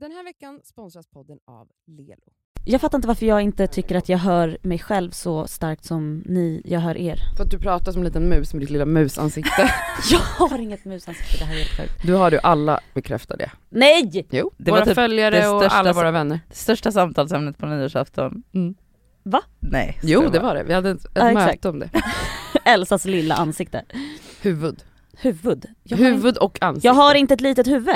Den här veckan sponsras podden av Lelo. Jag fattar inte varför jag inte tycker att jag hör mig själv så starkt som ni, jag hör er. För att du pratar som en liten mus med ditt lilla musansikte. Jag har inget musansikte, det här är helt sjukt. Du har du, alla bekräftar det. Nej! Jo, Det var våra typ följare och största alla våra vänner. Det största samtalsämnet på nyårsafton. Mm. Va? Nej. Jo det var det, vi hade ett, ett Ja, exakt. möte om det. Elsas lilla ansikte. Huvud. Huvud. Jag har, in, Huvud och ansikte. jag har inte ett litet huvud.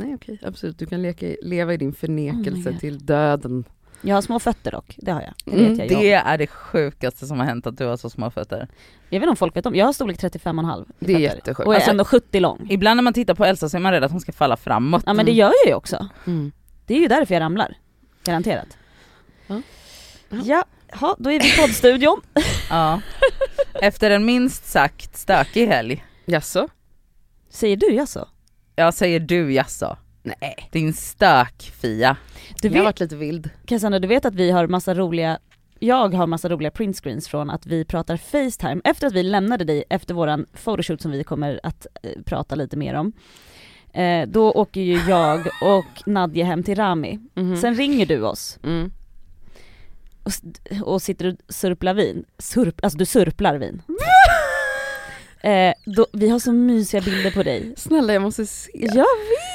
Nej okej, absolut. Du kan leka, leva i din förnekelse Oh till döden. Jag har små fötter dock, det har jag. Det Mm, jag. Det är det sjukaste som har hänt att du har så små fötter. Jag vet inte om folk vet om, jag har storlek 35,5 i Det är jättesjukt. Och är Alltså- ändå 70 lång. Ibland när man tittar på Elsa så är man rädd att hon ska falla framåt. Ja men det Mm. gör jag ju också. Mm. Det är ju därför jag ramlar. Garanterat. Ja. Ja. Ja, ha, då är vi i poddstudion. Ja. Efter en minst sagt stökig helg. Jaså? Säger du jaså? Jag säger du jaså. Nej. Din stök-Fia. Du Jag har vet, varit lite vild. Cassandra, du vet att vi har massa roliga jag har massa roliga printscreens från att vi pratar Facetime efter att vi lämnade dig efter våran photoshoot som vi kommer att eh, prata lite mer om. Eh, då åker ju jag och Nadja hem till Rami. Mhm. Sen ringer du oss Mm. och sitter och surplar vin. Surp, alltså du surplar vin. Eh, då, vi har så mysiga bilder på dig. Snälla jag måste se. Jag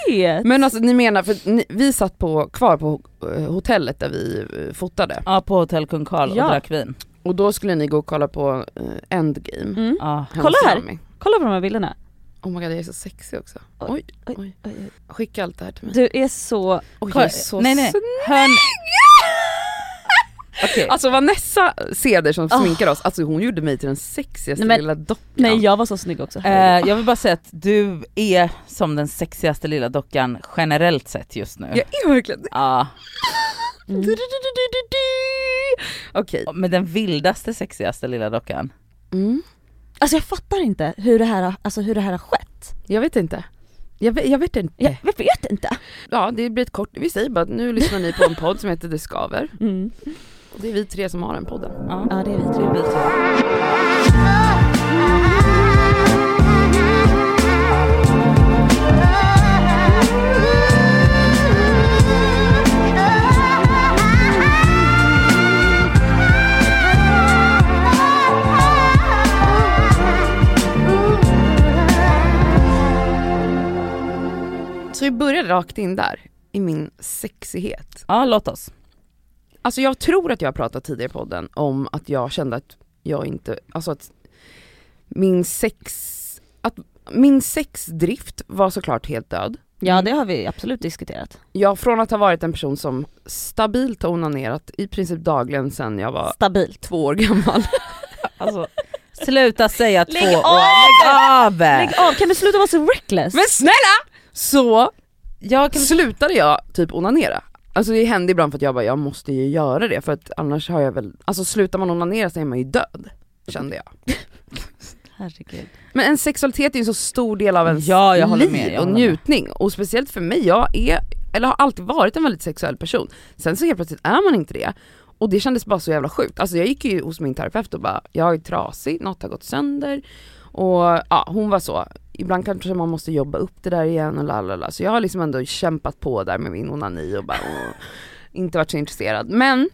vet! Men alltså ni menar, för ni, vi satt på, kvar på eh, hotellet där vi eh, fotade Ja på hotell Kung Karl och Ja. drack vin. och då skulle ni gå och kolla på eh, Endgame. Mm. Ja. hemma Kolla här. Rami. Kolla på de här bilderna. Oh my god jag är så sexig också. Oj, Oj, oj, oj. Skicka allt det här till mig. Du är så... Oj, jag är så nej, nej. snygg. Hörn... Okej. Alltså Vanessa Ceder som Ah. sminkar oss, alltså hon gjorde mig till den sexigaste Nej, men- lilla dockan. Nej jag var så snygg också. Eh, jag vill bara säga att du är som den sexigaste lilla dockan generellt sett just nu. Jag är verkligen det. Ja. Mm. Okej. Med den vildaste sexigaste lilla dockan. Mm. Alltså jag fattar inte hur det här har, alltså hur det här har skett. Jag vet inte. Jag vet, jag vet inte. Jag, jag vet inte. Ja det blir ett kort, vi säger bara att nu lyssnar ni på en podd som heter Det Skaver. Mm. Och det är vi tre som har den podden. Ja, Ja det är vi tre. vi tre. Så vi började rakt in där, i min sexighet. Ja, låt oss. Alltså jag tror att jag har pratat tidigare i podden om att jag kände att jag inte, alltså att min sex, att min sexdrift var såklart helt död. Ja det har vi absolut diskuterat. Jag från att ha varit en person som stabilt har onanerat i princip dagligen sedan jag var Stabilt. två år gammal. Alltså, sluta säga Lägg två av! år, lägg av! Lägg av, kan du sluta vara så reckless? Men snälla! Så Jag kan... slutade jag typ onanera. Alltså det hände ibland för att jag bara, jag måste ju göra det för att annars har jag väl, alltså slutar man onanera så är man ju död. Kände jag. Herregud. Men en sexualitet är ju en så stor del av ens Ja, jag liv med, jag och håller med. njutning. Och speciellt för mig, jag är, eller har alltid varit en väldigt sexuell person. Sen så helt plötsligt är man inte det. Och det kändes bara så jävla sjukt. Alltså jag gick ju hos min terapeut och bara, jag är trasig, något har gått sönder. Och ja, hon var så, ibland kanske man måste jobba upp det där igen och lalala. Så jag har liksom ändå kämpat på där med min onani och bara, åh, inte varit så intresserad. Men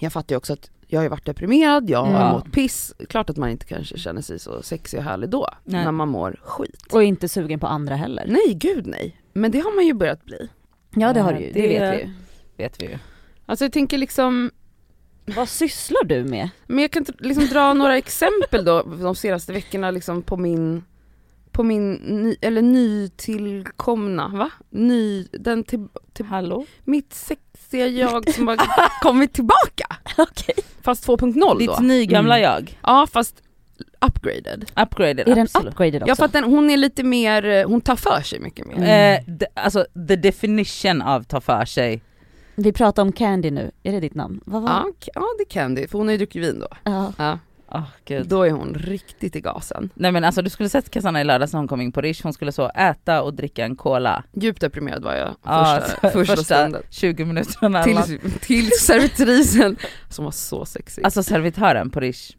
jag fattar ju också att jag har ju varit deprimerad, jag har Ja. mått piss. Klart att man inte kanske känner sig så sexig och härlig då, Nej. när man mår skit. Och inte sugen på andra heller. Nej gud nej, men det har man ju börjat bli. Ja det har Ja, du ju, det, det- vet vi ju. vet vi ju. Alltså jag tänker liksom, Vad sysslar du med? men jag kan liksom dra några exempel då de senaste veckorna liksom på min, på min, ny, eller nytillkomna, va? Ny, den till, till Hallå? mitt sexiga jag som har kommit tillbaka. Okej. Fast 2.0 då. Ditt nygamla Mm. jag. Ja fast upgraded. Upgraded, Är den absolut. upgraded också? Ja för att den, hon är lite mer, eh, hon tar för sig mycket mer. Mm. Eh, de, alltså the definition av ta för sig. Vi pratar om Candy nu, är det ditt namn? Vad var Ja, k- ja det kan det, för hon har ju druckit vin då. Ja. Ja, Gud. då är hon riktigt i gasen. Nej men alltså du skulle sett Cassandra i lördags när hon kom in på Rish, hon skulle så äta och dricka en cola. Djupt deprimerad var jag Ja, första, första, första stunden. 20 minuterna. Till, till servitrisen som var så sexig. Alltså servitören på Rish,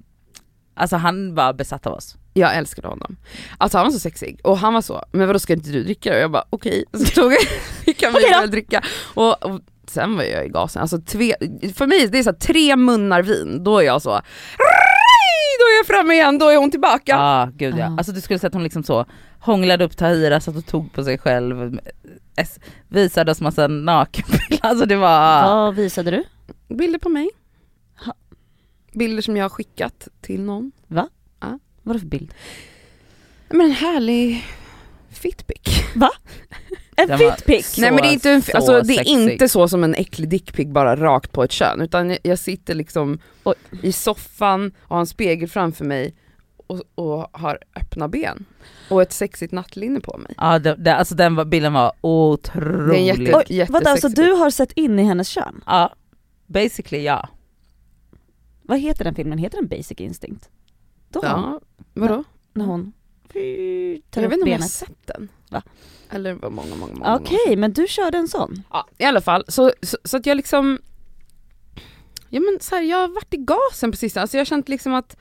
alltså han var besatt av oss. Jag älskade honom. Alltså han var så sexig och han var så, men vadå ska inte du dricka? Och jag bara okej, så tog jag, Okej då. att dricka. Och, och sen var jag i gasen, alltså tve, för mig det är så här, tre munnar vin, då är jag så då är jag framme igen, då är hon tillbaka. Ja, gud ja. Ah. Alltså du skulle sett hon liksom så hånglade upp Tahira, satt och tog på sig själv, visade oss massa nakenbilder, alltså det var... Vad visade du? Bilder på mig. Ha. Bilder som jag har skickat till någon. Vad för bild? Men en härlig fitpic. En Den var fitpic! Nej men det är, inte, en, så alltså, det är inte så som en äcklig dickpic bara rakt på ett kön utan jag, jag sitter liksom Oj. i soffan och har en spegel framför mig och, och har öppna ben. Och ett sexigt nattlinne på mig. Ja, det, det, alltså den var, bilden var Det är otroligt. en jätte, Oj, alltså du har sett in i hennes kön? Ja, basically ja. Vad heter den filmen? Heter den Basic Instinct? Då, Ja, vadå? när hon tar Jag vet inte om jag har sett den. Va? Eller vad många, många, många Okej, år men du körde en sån? Ja, i alla fall. Så, så, så att jag liksom, ja men så här, jag har varit i gasen på sistone. Alltså jag har känt liksom att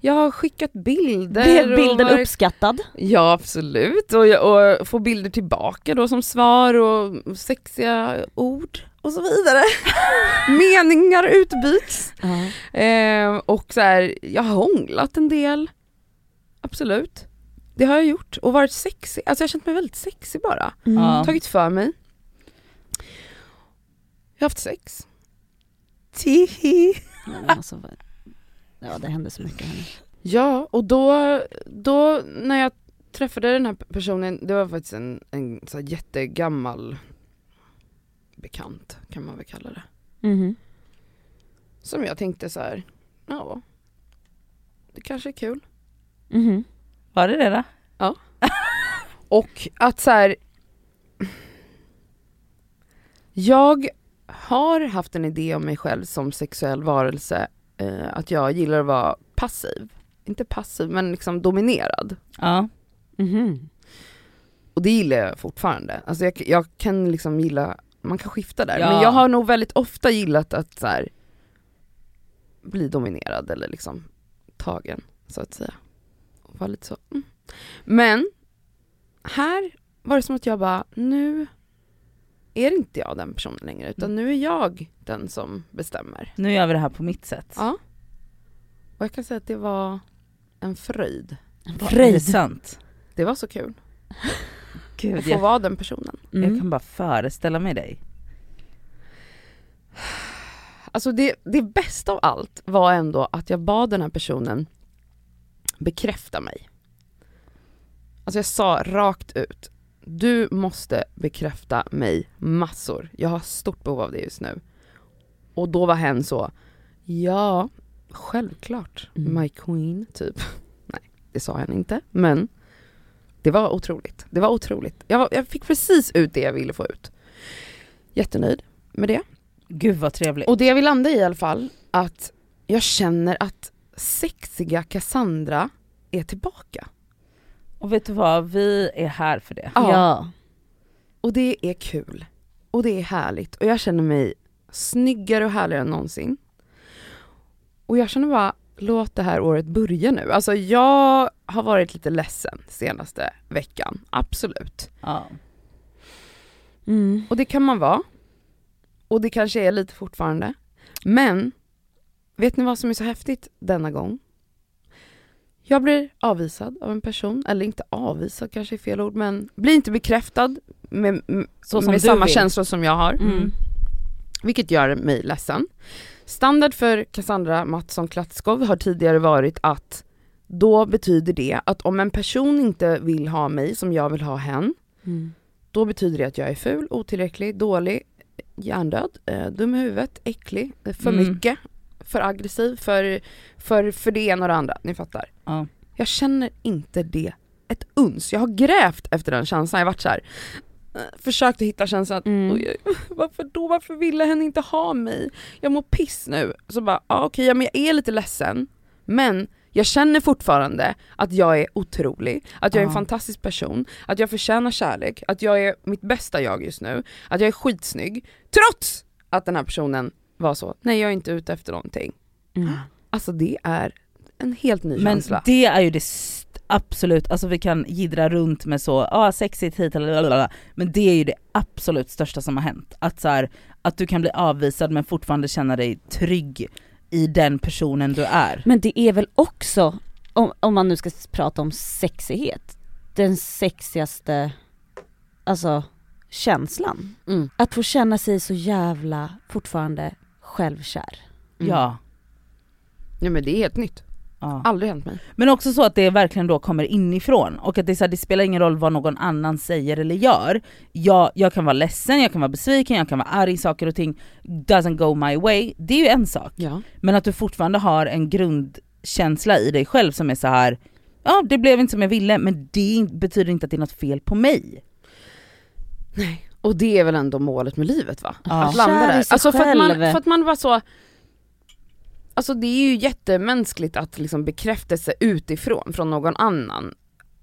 jag har skickat bilder. Blev och bilden varit- uppskattad? Ja absolut, och, jag- och få bilder tillbaka då som svar och sexiga ord och så vidare. Meningar utbyts. Ja. Eh, och så här, jag har hånglat en del. Absolut. Det har jag gjort och varit sexig, alltså jag har känt mig väldigt sexig bara. Mm. Ja. Tagit för mig. Jag har haft sex. Tihi. Nej, men alltså, ja det hände så mycket här. Ja, och då, då när jag träffade den här personen, det var faktiskt en, en så här jättegammal bekant kan man väl kalla det. Mhm. Som jag tänkte så här, ja, det kanske är kul. Mhm. Var det det då? Och att så här. Jag har haft en idé om mig själv som sexuell varelse, eh, att jag gillar att vara passiv. Inte passiv men liksom dominerad. Ja. Mhm. Och det gillar jag fortfarande. Alltså jag, jag kan liksom gilla, man kan skifta där. Ja. Men jag har nog väldigt ofta gillat att så här, bli dominerad eller liksom tagen så att säga. Vara lite så. Mm. Men här var det som att jag bara, nu är inte jag den personen längre utan nu är jag den som bestämmer. Nu gör vi det här på mitt sätt. Ja. Och jag kan säga att det var en fröjd. Det Fröjd. sant? Det var så kul Gud, att få jag, vara den personen. jag Mm. kan bara föreställa mig dig. Alltså det, det bästa av allt var ändå att jag bad den här personen bekräfta mig. Alltså jag sa rakt ut, du måste bekräfta mig massor. Jag har stort behov av det just nu. Och då var hen så, ja, självklart, Mm. my queen, typ. Nej, det sa han inte, men det var otroligt. Det var otroligt. Jag, var, jag fick precis ut det jag ville få ut. Jättenöjd med det. Gud vad trevligt. Och det jag vill landa i i alla fall, att jag känner att sexiga Cassandra är tillbaka. Och vet du vad, vi är här för det. Ja. Ja. Och det är kul. Och det är härligt. Och jag känner mig snyggare och härligare än någonsin. Och jag känner bara, låt det här året börja nu. Alltså jag har varit lite ledsen senaste veckan, absolut. Ja. Mm. Och det kan man vara. Och det kanske är lite fortfarande. Men, vet ni vad som är så häftigt denna gång? Jag blir avvisad av en person, eller inte avvisad kanske är fel ord, men blir inte bekräftad med, med samma vill. känslor som jag har. Mm. Vilket gör mig ledsen. Standard för Cassandra Mattsson Klatskov har tidigare varit att då betyder det att om en person inte vill ha mig som jag vill ha hen, Mm. då betyder det att jag är ful, otillräcklig, dålig, hjärndöd, eh, dum i huvudet, äcklig, eh, för Mm. mycket, för aggressiv, för, för, för det ena och det andra. Ni fattar. Ja. Jag känner inte det ett uns. Jag har grävt efter den känslan. Jag har varit så här, eh, försökt att hitta känslan att Mm. oj, varför då? Varför ville hen inte ha mig? Jag mår piss nu. Så bara, ja, okej, ja, men jag är lite ledsen, men jag känner fortfarande att jag är otrolig, att jag är en Ja. fantastisk person, att jag förtjänar kärlek, att jag är mitt bästa jag just nu, att jag är skitsnygg, trots att den här personen var så, nej jag är inte ute efter någonting. Mm. Alltså det är en helt ny Men känsla. det är ju det, st- absolut, alltså vi kan gidra runt med så, ja ah, sexigt hit eller lalala. men det är ju det absolut största som har hänt. Att, så här, att du kan bli avvisad men fortfarande känna dig trygg i den personen du är. Men det är väl också, om, om man nu ska prata om sexighet, den sexigaste, alltså känslan. Mm. Att få känna sig så jävla fortfarande självkär. Mm. Ja. Ja men det är helt nytt, ja. aldrig hänt mig. Men också så att det verkligen då kommer inifrån och att det, är så här, det spelar ingen roll vad någon annan säger eller gör. Jag, jag kan vara ledsen, jag kan vara besviken, jag kan vara arg, saker och ting doesn't go my way. Det är ju en sak. Ja. Men att du fortfarande har en grundkänsla i dig själv som är så här. ja det blev inte som jag ville men det betyder inte att det är något fel på mig. Nej. Och det är väl ändå målet med livet va? Ja. Att landa där. Alltså för att, man, för att man var så Alltså det är ju jättemänskligt att liksom bekräftelse utifrån, från någon annan,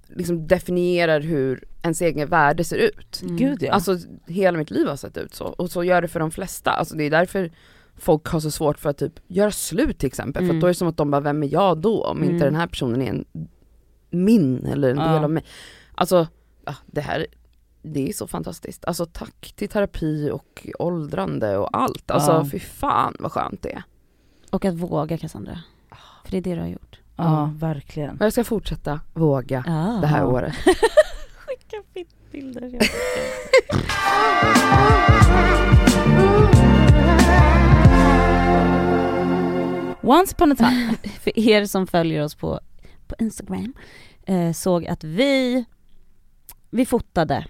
liksom definierar hur ens egen värde ser ut. Mm. Gud ja. Alltså hela mitt liv har sett ut så, och så gör det för de flesta. Alltså det är därför folk har så svårt för att typ göra slut till exempel, för Mm. att då är det som att de bara, vem är jag då? Om Mm. inte den här personen är en min eller en Ja. del av mig. Alltså, ja, det här, det är så fantastiskt. Alltså tack till terapi och åldrande och allt. Alltså Ja. fy fan vad skönt det är. Och att våga Cassandra. För det är det du har gjort. ja verkligen. Och jag ska fortsätta våga Ah. det här året. Skicka bilder. Once upon a time. För er som följer oss på, på Instagram eh, såg att vi, vi fotade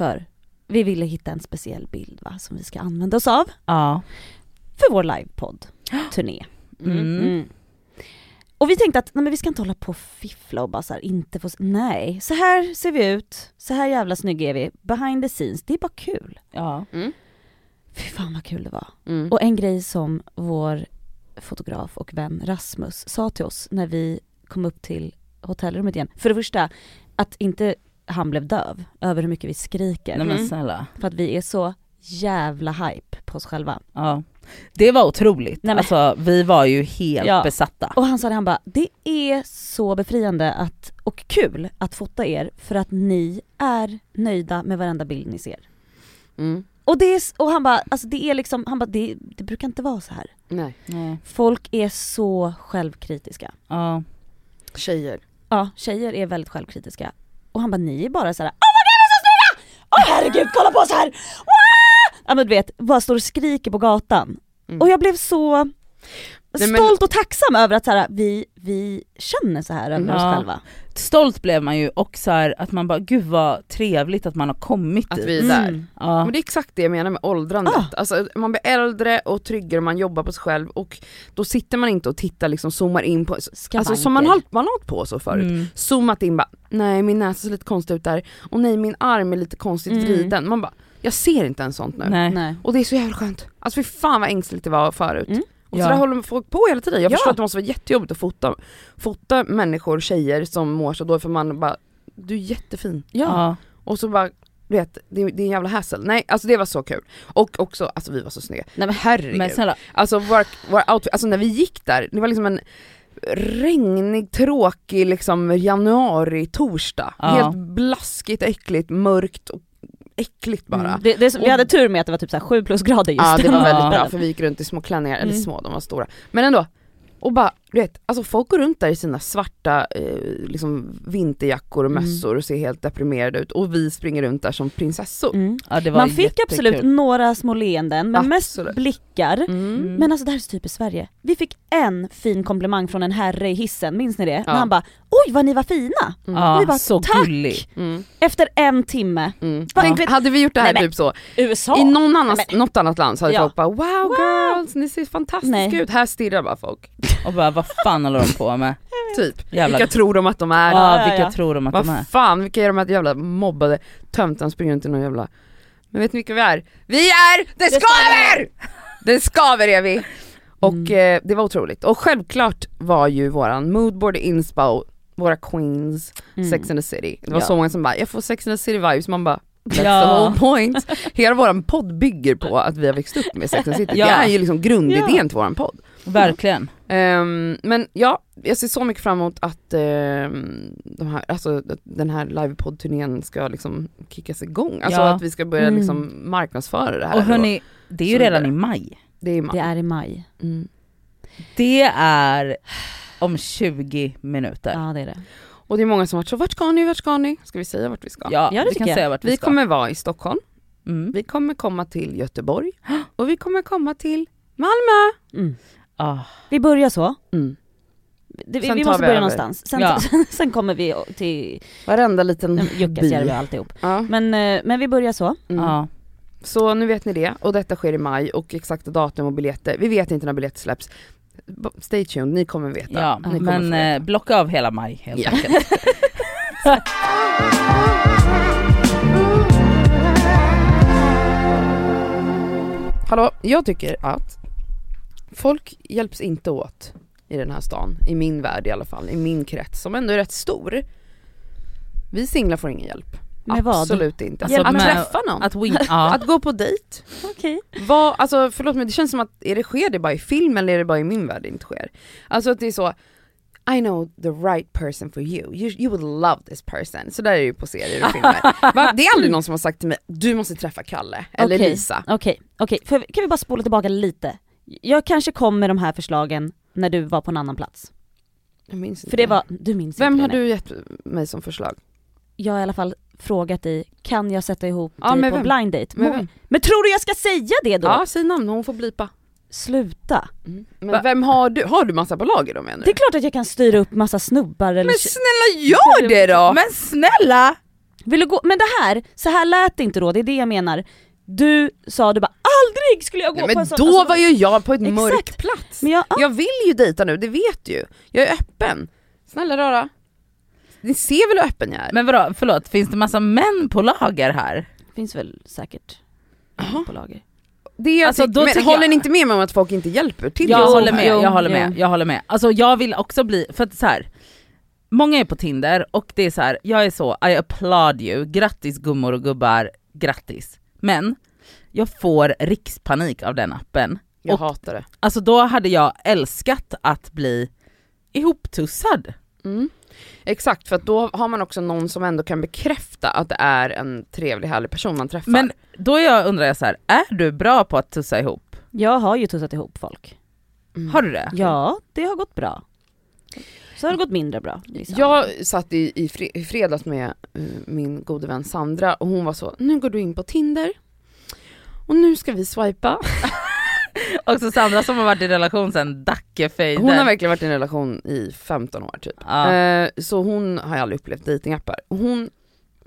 för vi ville hitta en speciell bild va, som vi ska använda oss av ja. för vår livepodd-turné. Mm. Mm. Och vi tänkte att nej, men vi ska inte hålla på och fiffla och bara så här, inte få, nej, så här ser vi ut, så här jävla snygga är vi, behind the scenes, det är bara kul. Ja. Mm. Fy fan vad kul det var. Mm. Och en grej som vår fotograf och vän Rasmus sa till oss när vi kom upp till hotellrummet igen. För det första, att inte han blev döv över hur mycket vi skriker. Nej men Mm. snälla. För att vi är så jävla hype på oss själva. Ja. Det var otroligt. Nej, men- Alltså vi var ju helt Ja. besatta. Och han sa det, han bara, det är så befriande att, och kul att fota er för att ni är nöjda med varenda bild ni ser. Mm. Och, det är, och han bara, alltså det är liksom, han bara, det, det brukar inte vara så här. Nej. Nej. Folk är så självkritiska. Ja. Tjejer. Ja, tjejer är väldigt självkritiska. Och han bara, ni är bara så här. Åh vad är vi så snygga! Åh herregud, kolla på oss här! Wow! Ja men du vet, bara står och skriker på gatan. Mm. Och jag blev så Nej, men- stolt och tacksam över att så här, vi, vi känner så här över Mm. oss Ja. själva. Stolt blev man ju och så här, att man bara gud vad trevligt att man har kommit Att dit. vi är där. Mm. Ja. Men det är exakt det jag menar med åldrandet. Ah. Alltså, man blir äldre och tryggare och man jobbar på sig själv och då sitter man inte och tittar liksom, zoomar in på, alltså som man har hållit- man hållit på så förut. Mm. Zoomat in bara, nej min näsa ser lite konstig ut där, och nej min arm är lite konstigt Mm. vriden. Man bara, jag ser inte ens sånt nu. Nej. Nej. Och det är så jävla skönt. Alltså fy fan vad ängsligt det var förut. Mm. Och Ja. så där håller folk på hela tiden. Jag Ja. förstår att det måste vara jättejobbigt att fota, fota människor, tjejer som mår så dåligt för man bara, du är jättefin. Ja. Ja. Och så bara, du vet, det, det är en jävla hassle. Nej alltså det var så kul. Och också, alltså vi var så snygga. Nej, men Herregud. Men snälla, Alltså vår, vår outfit, alltså när vi gick där, det var liksom en regnig, tråkig liksom januari, torsdag. Ja. Helt blaskigt, äckligt, mörkt och äckligt bara. Mm. Det, det, vi Och- hade tur med att det var typ så här sju plusgrader just Ja det var väldigt bra för vi gick runt i små klänningar, eller Mm. små, de var stora. Men ändå, och bara, du vet, alltså folk går runt där i sina svarta eh, liksom vinterjackor och Mm. mössor och ser helt deprimerade ut och vi springer runt där som prinsessor. Mm. ja, det var Man fick jättekul. absolut några små leenden men mest Absolut. blickar. Mm. Men alltså det här är så typiskt Sverige. Vi fick en fin komplimang från en herre i hissen, minns ni det? Ja. När han bara oj vad ni var fina! Mm. Vi bara, så tack! Mm. Efter en timme. Mm. Ja. Hade vi gjort det här Nej, typ så, USA! i någon annans, Nej, något annat land så hade Ja. folk bara wow, girls, ni ser fantastiska Nej. ut, här stirrar bara folk. Och bara vad fan håller de på med? Typ. Jävla... Vilka tror de att de är? Ja, Ja, vilka ja. tror de att de är? Vad fan, vilka är de här jävla mobbade töntarna springer runt i någon jävla... Men vet ni vilka vi är? Vi är Det skaver! Det skaver är vi! Och Mm. eh, det var otroligt. Och självklart var ju våran moodboard inspo, våra queens, Mm. Sex and the City. Det var Ja. så många som bara, jag får Sex and the City vibes, man bara That's Ja. the whole point. Hela våran podd bygger på att vi har växt upp med Sex and the City. Ja. Det är ju liksom grundidén Ja. till våran podd. Verkligen. Ehm, men ja, jag ser så mycket fram emot att ehm, de här, alltså, den här livepodd-turnén ska liksom kickas igång. Alltså Ja. att vi ska börja Mm. liksom marknadsföra det här. Och hörni, det är ju redan i maj. det är, Det är i maj. mm. Det är om 20 minuter. Ja det är det. Och det är många som har varit så, vart ska ni, vart ska ni? Ska vi säga vart vi ska? Ja, Ja, det vi kan jag. säga vart vi, Vi ska. kommer vara i Stockholm, Mm. vi kommer komma till Göteborg och vi kommer komma till Malmö. Mm. Ah. Vi börjar så. Mm. Det, vi vi måste vi börja över. någonstans. Sen, Ja. sen kommer vi till Varenda liten Jukkasjärvi och alltihop. Ja. Men, eh, men vi börjar så. Mm. Ja. Så nu vet ni det, och detta sker i maj och exakta datum och biljetter, vi vet inte när biljetter släpps. Stay tuned, ni kommer veta. Ja, Ni kommer men veta. eh, blocka av hela maj helt Ja. enkelt. Hallå, jag tycker att folk hjälps inte åt i den här stan, i min värld i alla fall, i min krets som ändå är rätt stor. Vi singlar får ingen hjälp. Med vad? Absolut inte. Alltså att med- träffa någon. Att win, ja. Att gå på dejt. Okej. Vad, alltså förlåt men det känns som att, är det sker det bara i film eller är det bara i min värld det inte sker? Alltså att det är så, I know the right person for you, you, you would love this person. Så där är det ju på serier och filmer. Va? Det är aldrig någon som har sagt till mig, du måste träffa Kalle eller Okej. Lisa. Okej, okej. För- Kan vi bara spola tillbaka lite? Jag kanske kom med de här förslagen när du var på en annan plats. Jag minns inte. För det var, du minns Vem inte har det, du gett mig som förslag? Jag har i alla fall frågat dig, kan jag sätta ihop Ja, dig på vem? blind date? Med vem? Men tror du jag ska säga det då? Ja, säg namn, hon får blipa. Sluta. Men Va? vem har du? Har du massa på lager då menar Det är du? klart att jag kan styra upp massa snubbar eller... Men snälla gör det då! Men snälla! Vill du gå? Men det här, så här lät det inte då, det är det jag menar. Du sa, du bara aldrig skulle jag gå Nej, på men en sån... då alltså, var ju jag på ett Exakt. mörk plats. Men jag, ah, Jag vill ju dejta nu, det vet du ju. Jag är öppen. Snälla rara. Ni ser väl hur öppen jag är? Men vadå, förlåt, finns det massa män på lager här? finns väl säkert Jaha. på lager. Det jag Alltså, då men håller jag- ni inte med mig om att folk inte hjälper till? Jag Jo, håller med, jag håller med, jag håller med. Alltså jag vill också bli, för att så här. Många är på Tinder och det är så här, jag är så, I applaud you, grattis gummor och gubbar, grattis. Men jag får rikspanik av den appen. Jag Och- hatar det. Alltså då hade jag älskat att bli ihoptussad. Mm. Exakt, för att då har man också någon som ändå kan bekräfta att det är en trevlig härlig person man träffar. Men då jag, undrar jag så här, är du bra på att tussa ihop? Jag har ju tussat ihop folk. Mm. Har du det? Ja, det har gått bra. Så har det gått mindre bra. Liksom. Jag satt i, i, fre, i fredags med eh, min gode vän Sandra och hon var så, nu går du in på Tinder och nu ska vi swipa. Också Sandra som har varit i relation sen Dackefejden. Hon har verkligen varit i en relation i 15 år typ. ja. Eh, så hon har ju aldrig upplevt datingappar. Och Hon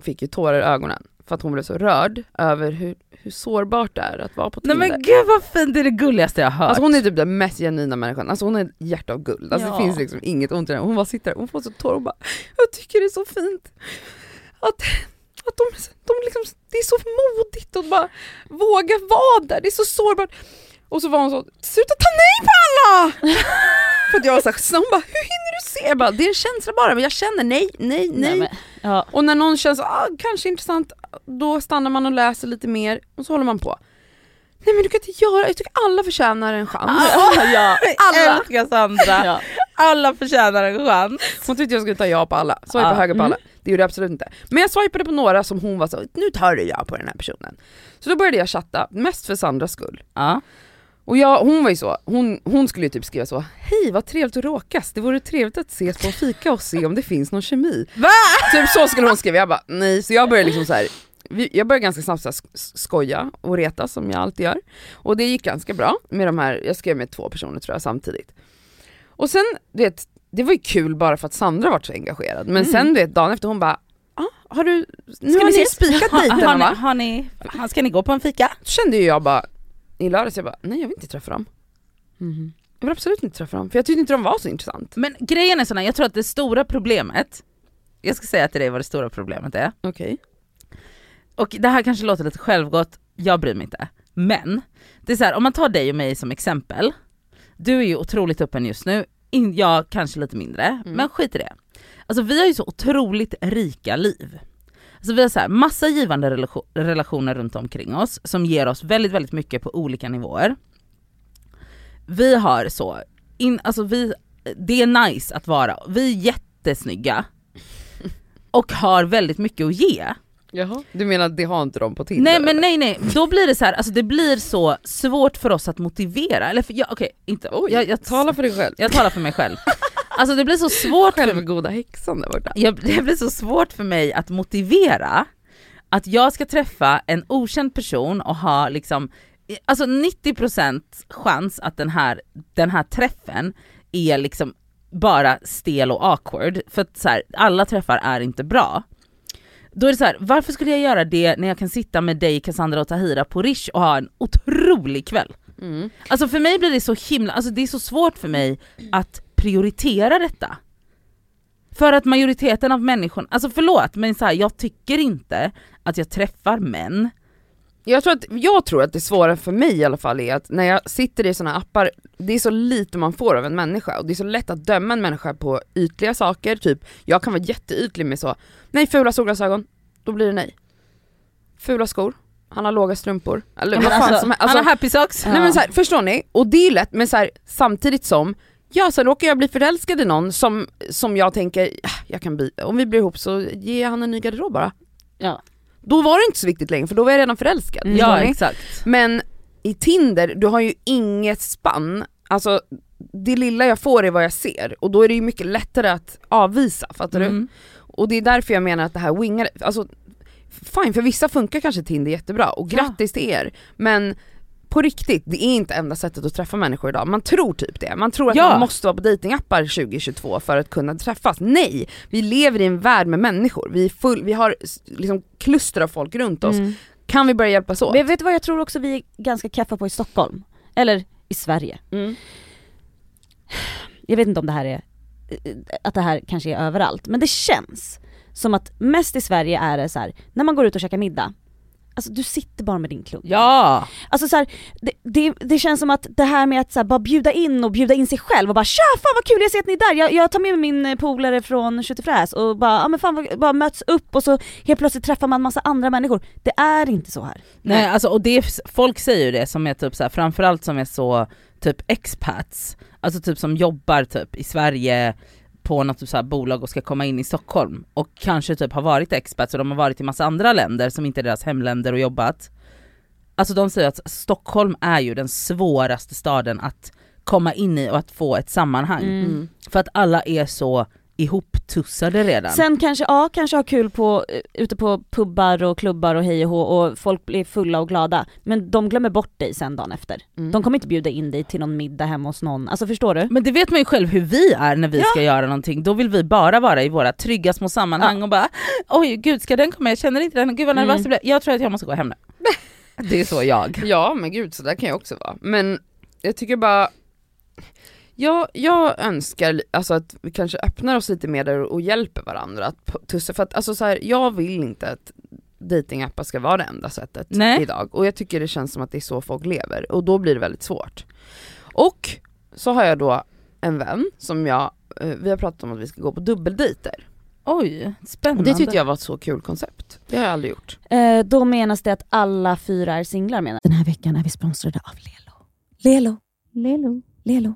fick ju tårar i ögonen för att hon blev så rörd över hur, hur sårbart det är att vara på Nej Tinder. men gud vad fint, det är det gulligaste jag har hört. Alltså hon är typ den mest genuina människan, alltså hon är ett hjärta av guld. Alltså Ja. det finns liksom inget ont i henne. Hon bara sitter där, hon får så tårar och bara Jag tycker det är så fint att, att de, de liksom, det är så modigt att bara våga vara där, det är så sårbart. Och så var hon så, sluta ta nej på alla! För att jag var såhär, så hon bara hur hinner du se? Jag bara, det är en känsla bara, men jag känner nej, nej, nej. men, ja. Och när någon känns ah, kanske intressant, då stannar man och läser lite mer och så håller man på. Nej men du kan inte göra, jag tycker alla förtjänar en chans. ja, Alla. älskar Sandra. Ja. Alla förtjänar en chans. Hon tyckte jag skulle ta ja på alla, swipa Ja. höger på Mm. Det gjorde jag absolut inte. Men jag swipade på några som hon var så, nu tar du ja på den här personen. Så då började jag chatta, mest för Sandras skull. Ja. Och jag, hon var ju så, hon, hon skulle ju typ skriva så, hej vad trevligt att råkas, det vore trevligt att ses på en fika och se om det finns någon kemi. Va? Typ så skulle hon skriva, jag bara nej, så jag började liksom så här. Jag började ganska snabbt så här sk- skoja och reta som jag alltid gör. Och det gick ganska bra med de här, jag skrev med två personer tror jag samtidigt. Och sen, du vet, det var ju kul bara för att Sandra var så engagerad. Men Mm. sen du vet, dagen efter hon bara, ah, har du, nu Ska har ni ses?" spikat Har, dejten har, ni, va? har ni, han- ska ni gå på en fika? Då kände ju jag bara, i lördags, jag bara, nej jag vill inte träffa dem. Mhm. Jag vill absolut inte träffa dem, för jag tyckte inte de var så intressant. Men grejen är sån här, jag tror att det stora problemet, jag ska säga till dig vad det stora problemet är, Okej. och det här kanske låter lite självgott, jag bryr mig inte. Men, det är så här, om man tar dig och mig som exempel, du är ju otroligt öppen just nu, in, jag kanske lite mindre, men skit i det. Alltså vi har ju så otroligt rika liv. Alltså vi har så här, massa givande relation, relationer runt omkring oss som ger oss väldigt, väldigt mycket på olika nivåer. vi har så, in, alltså vi, det är nice att vara, vi är jättesnygga och har väldigt mycket att ge. Jaha. Du menar att det har inte de på Tinder? Nej men nej nej, då blir det så här, alltså det blir så svårt för oss att motivera, eller för, ja, okej inte, Oj, jag, jag, Tala för dig själv. jag talar för mig själv. Alltså det blir så svårt för Självgoda häxan där borta. jag, det blir så svårt för mig att motivera att jag ska träffa en okänd person och ha liksom, alltså 90% chans att den här, den här träffen är liksom bara stel och awkward, för att så här, alla träffar är inte bra. Då är det så här, varför skulle jag göra det när jag kan sitta med dig Cassandra och Tahira på Rish och ha en otrolig kväll? Mm. Alltså för mig blir det så himla, alltså det är så svårt för mig att prioritera detta. För att majoriteten av människorna, alltså förlåt men så här, jag tycker inte att jag träffar män. Jag tror, att, jag tror att det svåra för mig i alla fall är att när jag sitter i såna appar, det är så lite man får av en människa och det är så lätt att döma en människa på ytliga saker, typ jag kan vara jätteytlig med så, nej fula solglasögon, då blir det nej. Fula skor, han har låga strumpor, eller vad fan alltså, som helst. han Alltså, har happy socks. Nej men så här, förstår ni? Och det är lätt, men så här, samtidigt som, ja sen råkar jag bli förälskad i någon som, som jag tänker, "Ah, jag kan bli, om vi blir ihop så ger han en ny garderob bara. Ja. Då var det inte så viktigt längre för då var jag redan förälskad. Mm. Ja exakt. Men i Tinder, du har ju inget spann, alltså det lilla jag får är vad jag ser och då är det ju mycket lättare att avvisa, fattar du? Mm. Och det är därför jag menar att det här wingar, alltså fine för vissa funkar kanske Tinder jättebra och Ja. grattis till er men på riktigt, det är inte enda sättet att träffa människor idag. Man tror typ det. Man tror att Ja. man måste vara på datingappar 2022 för att kunna träffas. Nej! Vi lever i en värld med människor. Vi, full, vi har liksom kluster av folk runt oss. Mm. Kan vi börja hjälpas åt? Men vet du vad jag tror också vi är ganska kaffa på i Stockholm? Eller i Sverige. Mm. Jag vet inte om det här är, att det här kanske är överallt, men det känns som att mest i Sverige är det så här: när man går ut och käkar middag, alltså du sitter bara med din klunk. Ja! Alltså så här, det, det, det känns som att det här med att så här, bara bjuda in och bjuda in sig själv och bara tja fan vad kul jag ser att ni är där, jag, jag tar med min eh, polare från Köttefräs och bara, ja men fan bara möts upp och så helt plötsligt träffar man massa andra människor. Det är inte så här. Nej alltså och det, folk säger ju det som är typ så här, framförallt som är så typ expats, alltså typ som jobbar typ i Sverige på något typ så bolag och ska komma in i Stockholm och kanske typ har varit expats och de har varit i massa andra länder som inte är deras hemländer och jobbat. Alltså de säger att Stockholm är ju den svåraste staden att komma in i och att få ett sammanhang. Mm. För att alla är så ihoptussade redan. Sen kanske, ja, kanske ha kul på, eh, ute på pubbar och klubbar och hej och hå och folk blir fulla och glada. Men de glömmer bort dig sen dagen efter. Mm. De kommer inte bjuda in dig till någon middag hemma hos någon, alltså förstår du? Men det vet man ju själv hur vi är när vi Ja. ska göra någonting, då vill vi bara vara i våra trygga små sammanhang och bara oj gud ska den komma, jag känner inte den, gud vad nervös Mm. jag blev, jag tror att jag måste gå hem nu. Det är så jag. Ja men gud, så där kan jag också vara. Men jag tycker bara, jag, jag önskar alltså att vi kanske öppnar oss lite mer där och hjälper varandra att tussa, för att alltså så här, jag vill inte att datingappar ska vara det enda sättet Nej. idag och jag tycker det känns som att det är så folk lever och då blir det väldigt svårt. Och så har jag då en vän som jag, eh, vi har pratat om att vi ska gå på dubbeldejter. Oj, Och spännande. det tyckte jag var ett så kul koncept, det har jag aldrig gjort. Eh, då menas det att alla fyra är singlar menar Den här veckan är vi sponsrade av Lelo. Lelo. Lelo. Lelo.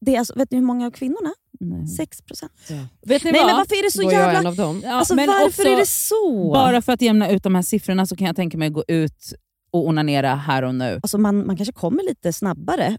Det är alltså, vet ni hur många av kvinnorna? Nej. 6 procent. Vet ni Nej vad? men varför är det så jag jävla... en av dem. Ja, Alltså men varför också, är det så? Bara för att jämna ut de här siffrorna så kan jag tänka mig att gå ut och onanera här och nu. Alltså man, man kanske kommer lite snabbare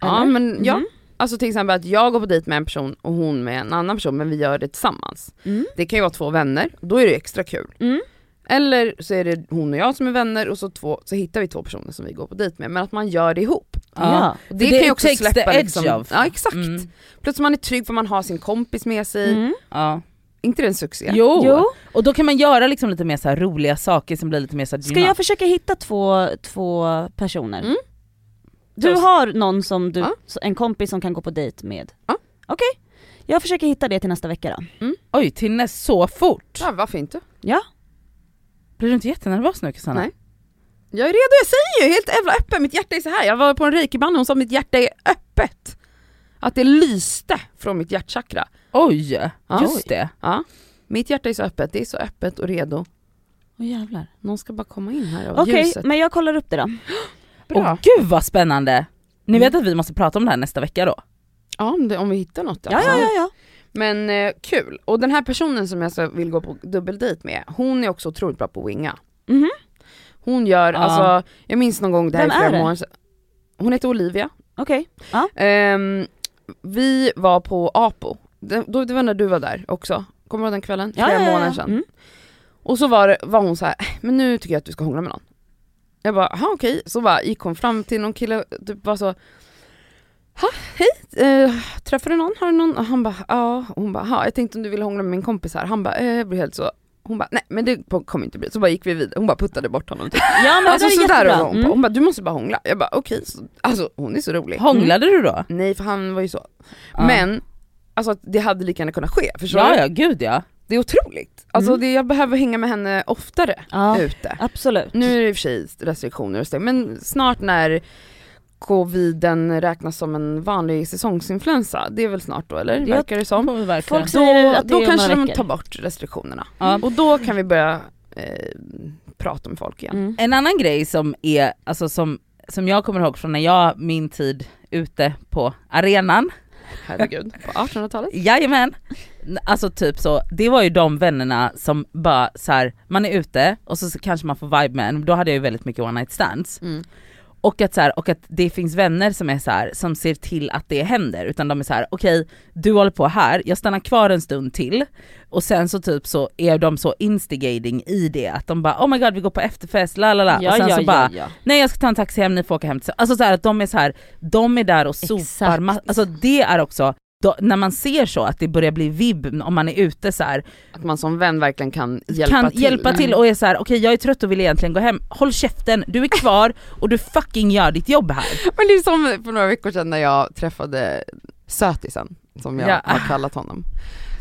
Ja Eller? men ja. Mm. Alltså till exempel att jag går på dejt med en person och hon med en annan person men vi gör det tillsammans. Mm. Det kan ju vara två vänner, då är det extra kul. Mm. Eller så är det hon och jag som är vänner och så, två, så hittar vi två personer som vi går på dejt med, men att man gör det ihop. Ja. Det, För kan ju också släppa liksom, off. Ja exakt. Mm. Plus man är trygg för man har sin kompis med sig. Mm. Ja. inte det en succé? Jo. Jo. och då kan man göra liksom lite mer så här roliga saker som blir lite mer så här Ska jag försöka hitta två, två personer? Mm. Du har någon som du, Ja. en kompis som kan gå på dejt med? Ja. Okej, jag försöker hitta det till nästa vecka då. Oj, Tinne så fort! Ja varför inte? Ja, Blir du inte jättenervös nu Cassandra? Nej. Jag är redo, jag säger ju helt jävla öppen, mitt hjärta är så här. Jag var på en reikiband och hon sa att mitt hjärta är öppet. Att det lyste från mitt hjärtchakra. Oj, Ja. just det. Ja. Mitt hjärta är så öppet, det är så öppet och redo. åh jävlar. Någon ska bara komma in här av Okej, ljuset. men jag kollar upp det då. Bra. Åh gud vad spännande! Ni Mm. vet att vi måste prata om det här nästa vecka då? Ja om, det, om vi hittar något Ja, ja, ja. ja. Men eh, kul. Och den här personen som jag så vill gå på dubbeldejt med, hon är också otroligt bra på att winga. Mhm. Hon gör, Ja. alltså, jag minns någon gång, det här Vem är flera månader. Hon heter Olivia. Okej. Ja. Ehm, vi var på Apo, det, då, det var när du var där också. Kommer du ihåg den kvällen? Flera ja, ja, månader ja. sedan. Mm. Och så var, var hon så här, "Äh, men nu tycker jag att du ska hångla med någon. Jag bara, jaha okej. Så bara gick hon fram till någon kille, typ bara så, ha hej, eh, träffade du någon? Har du någon? Och han bara, ja. Och hon bara, "Ha, jag tänkte om du ville hångla med min kompis här. Han bara, eh, jag blir helt så, hon bara, nej men det kommer inte bli. Så bara gick vi vidare, hon bara puttade bort honom typ. Ja men Alltså det är sådär jättebra. hon. Mm. Hon bara, du måste bara hångla. Jag bara, okej. Så, Alltså hon är så rolig. Hånglade du då? Nej för han var ju så. Ja. Men, alltså det hade lika gärna kunnat ske, förstår Ja du? ja, gud ja. Det är otroligt. Alltså Mm. det, jag behöver hänga med henne oftare Ja, ute. absolut. Nu är det i och för sig restriktioner och så, men snart när coviden räknas som en vanlig säsongsinfluensa, det är väl snart då eller? Jag- Verkar det som. Folk säger att det då kanske de tar bort restriktionerna. Ja. Och då kan vi börja eh, prata med folk igen. Mm. En annan grej som är, alltså som, som jag kommer ihåg från när jag, min tid ute på arenan, Herregud, på 1800-talet. jajamän, alltså typ så, det var ju de vännerna som bara så här, man är ute och så, så kanske man får vibe med en, då hade jag ju väldigt mycket one night stands. Mm. Och att, så här, och att det finns vänner som är så här, som ser till att det händer, utan de är så här: okej du håller på här, jag stannar kvar en stund till, och sen så typ så är de så instigating i det, att de bara oh my god vi går på efterfest, la la la, och sen ja, så ja, bara ja. nej jag ska ta en taxi hem, ni får åka hem Alltså så här, att de är så här, de är där och sopar, alltså det är också, då, när man ser så att det börjar bli vibb om man är ute så här, Att man som vän verkligen kan hjälpa kan till. hjälpa till och är så här: okej jag är trött och vill egentligen gå hem, håll käften, du är kvar och du fucking gör ditt jobb här. Men det är som för några veckor sedan när jag träffade sötisen, som jag Ja. har kallat honom.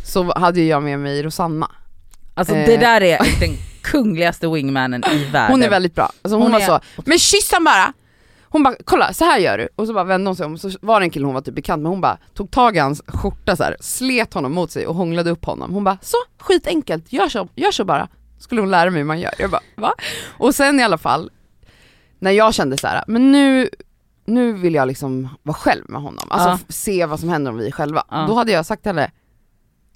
Så hade jag med mig Rosanna. Alltså Eh. det där är den kungligaste wingmanen i världen. Hon är väldigt bra. Alltså hon, Hon var är- så, men kyss han bara! Hon bara, kolla så här gör du. Och så bara vände hon sig om, så var det en kille hon var typ bekant med, hon bara tog tag i hans skjorta så här, slet honom mot sig och hånglade upp honom. Hon bara, så skitenkelt, gör så, gör så bara. Skulle hon lära mig hur man gör. Jag bara, va? Och sen i alla fall, när jag kände så här, men nu, nu vill jag liksom vara själv med honom. Alltså Ja. se vad som händer om vi är själva. Ja. Då hade jag sagt till henne,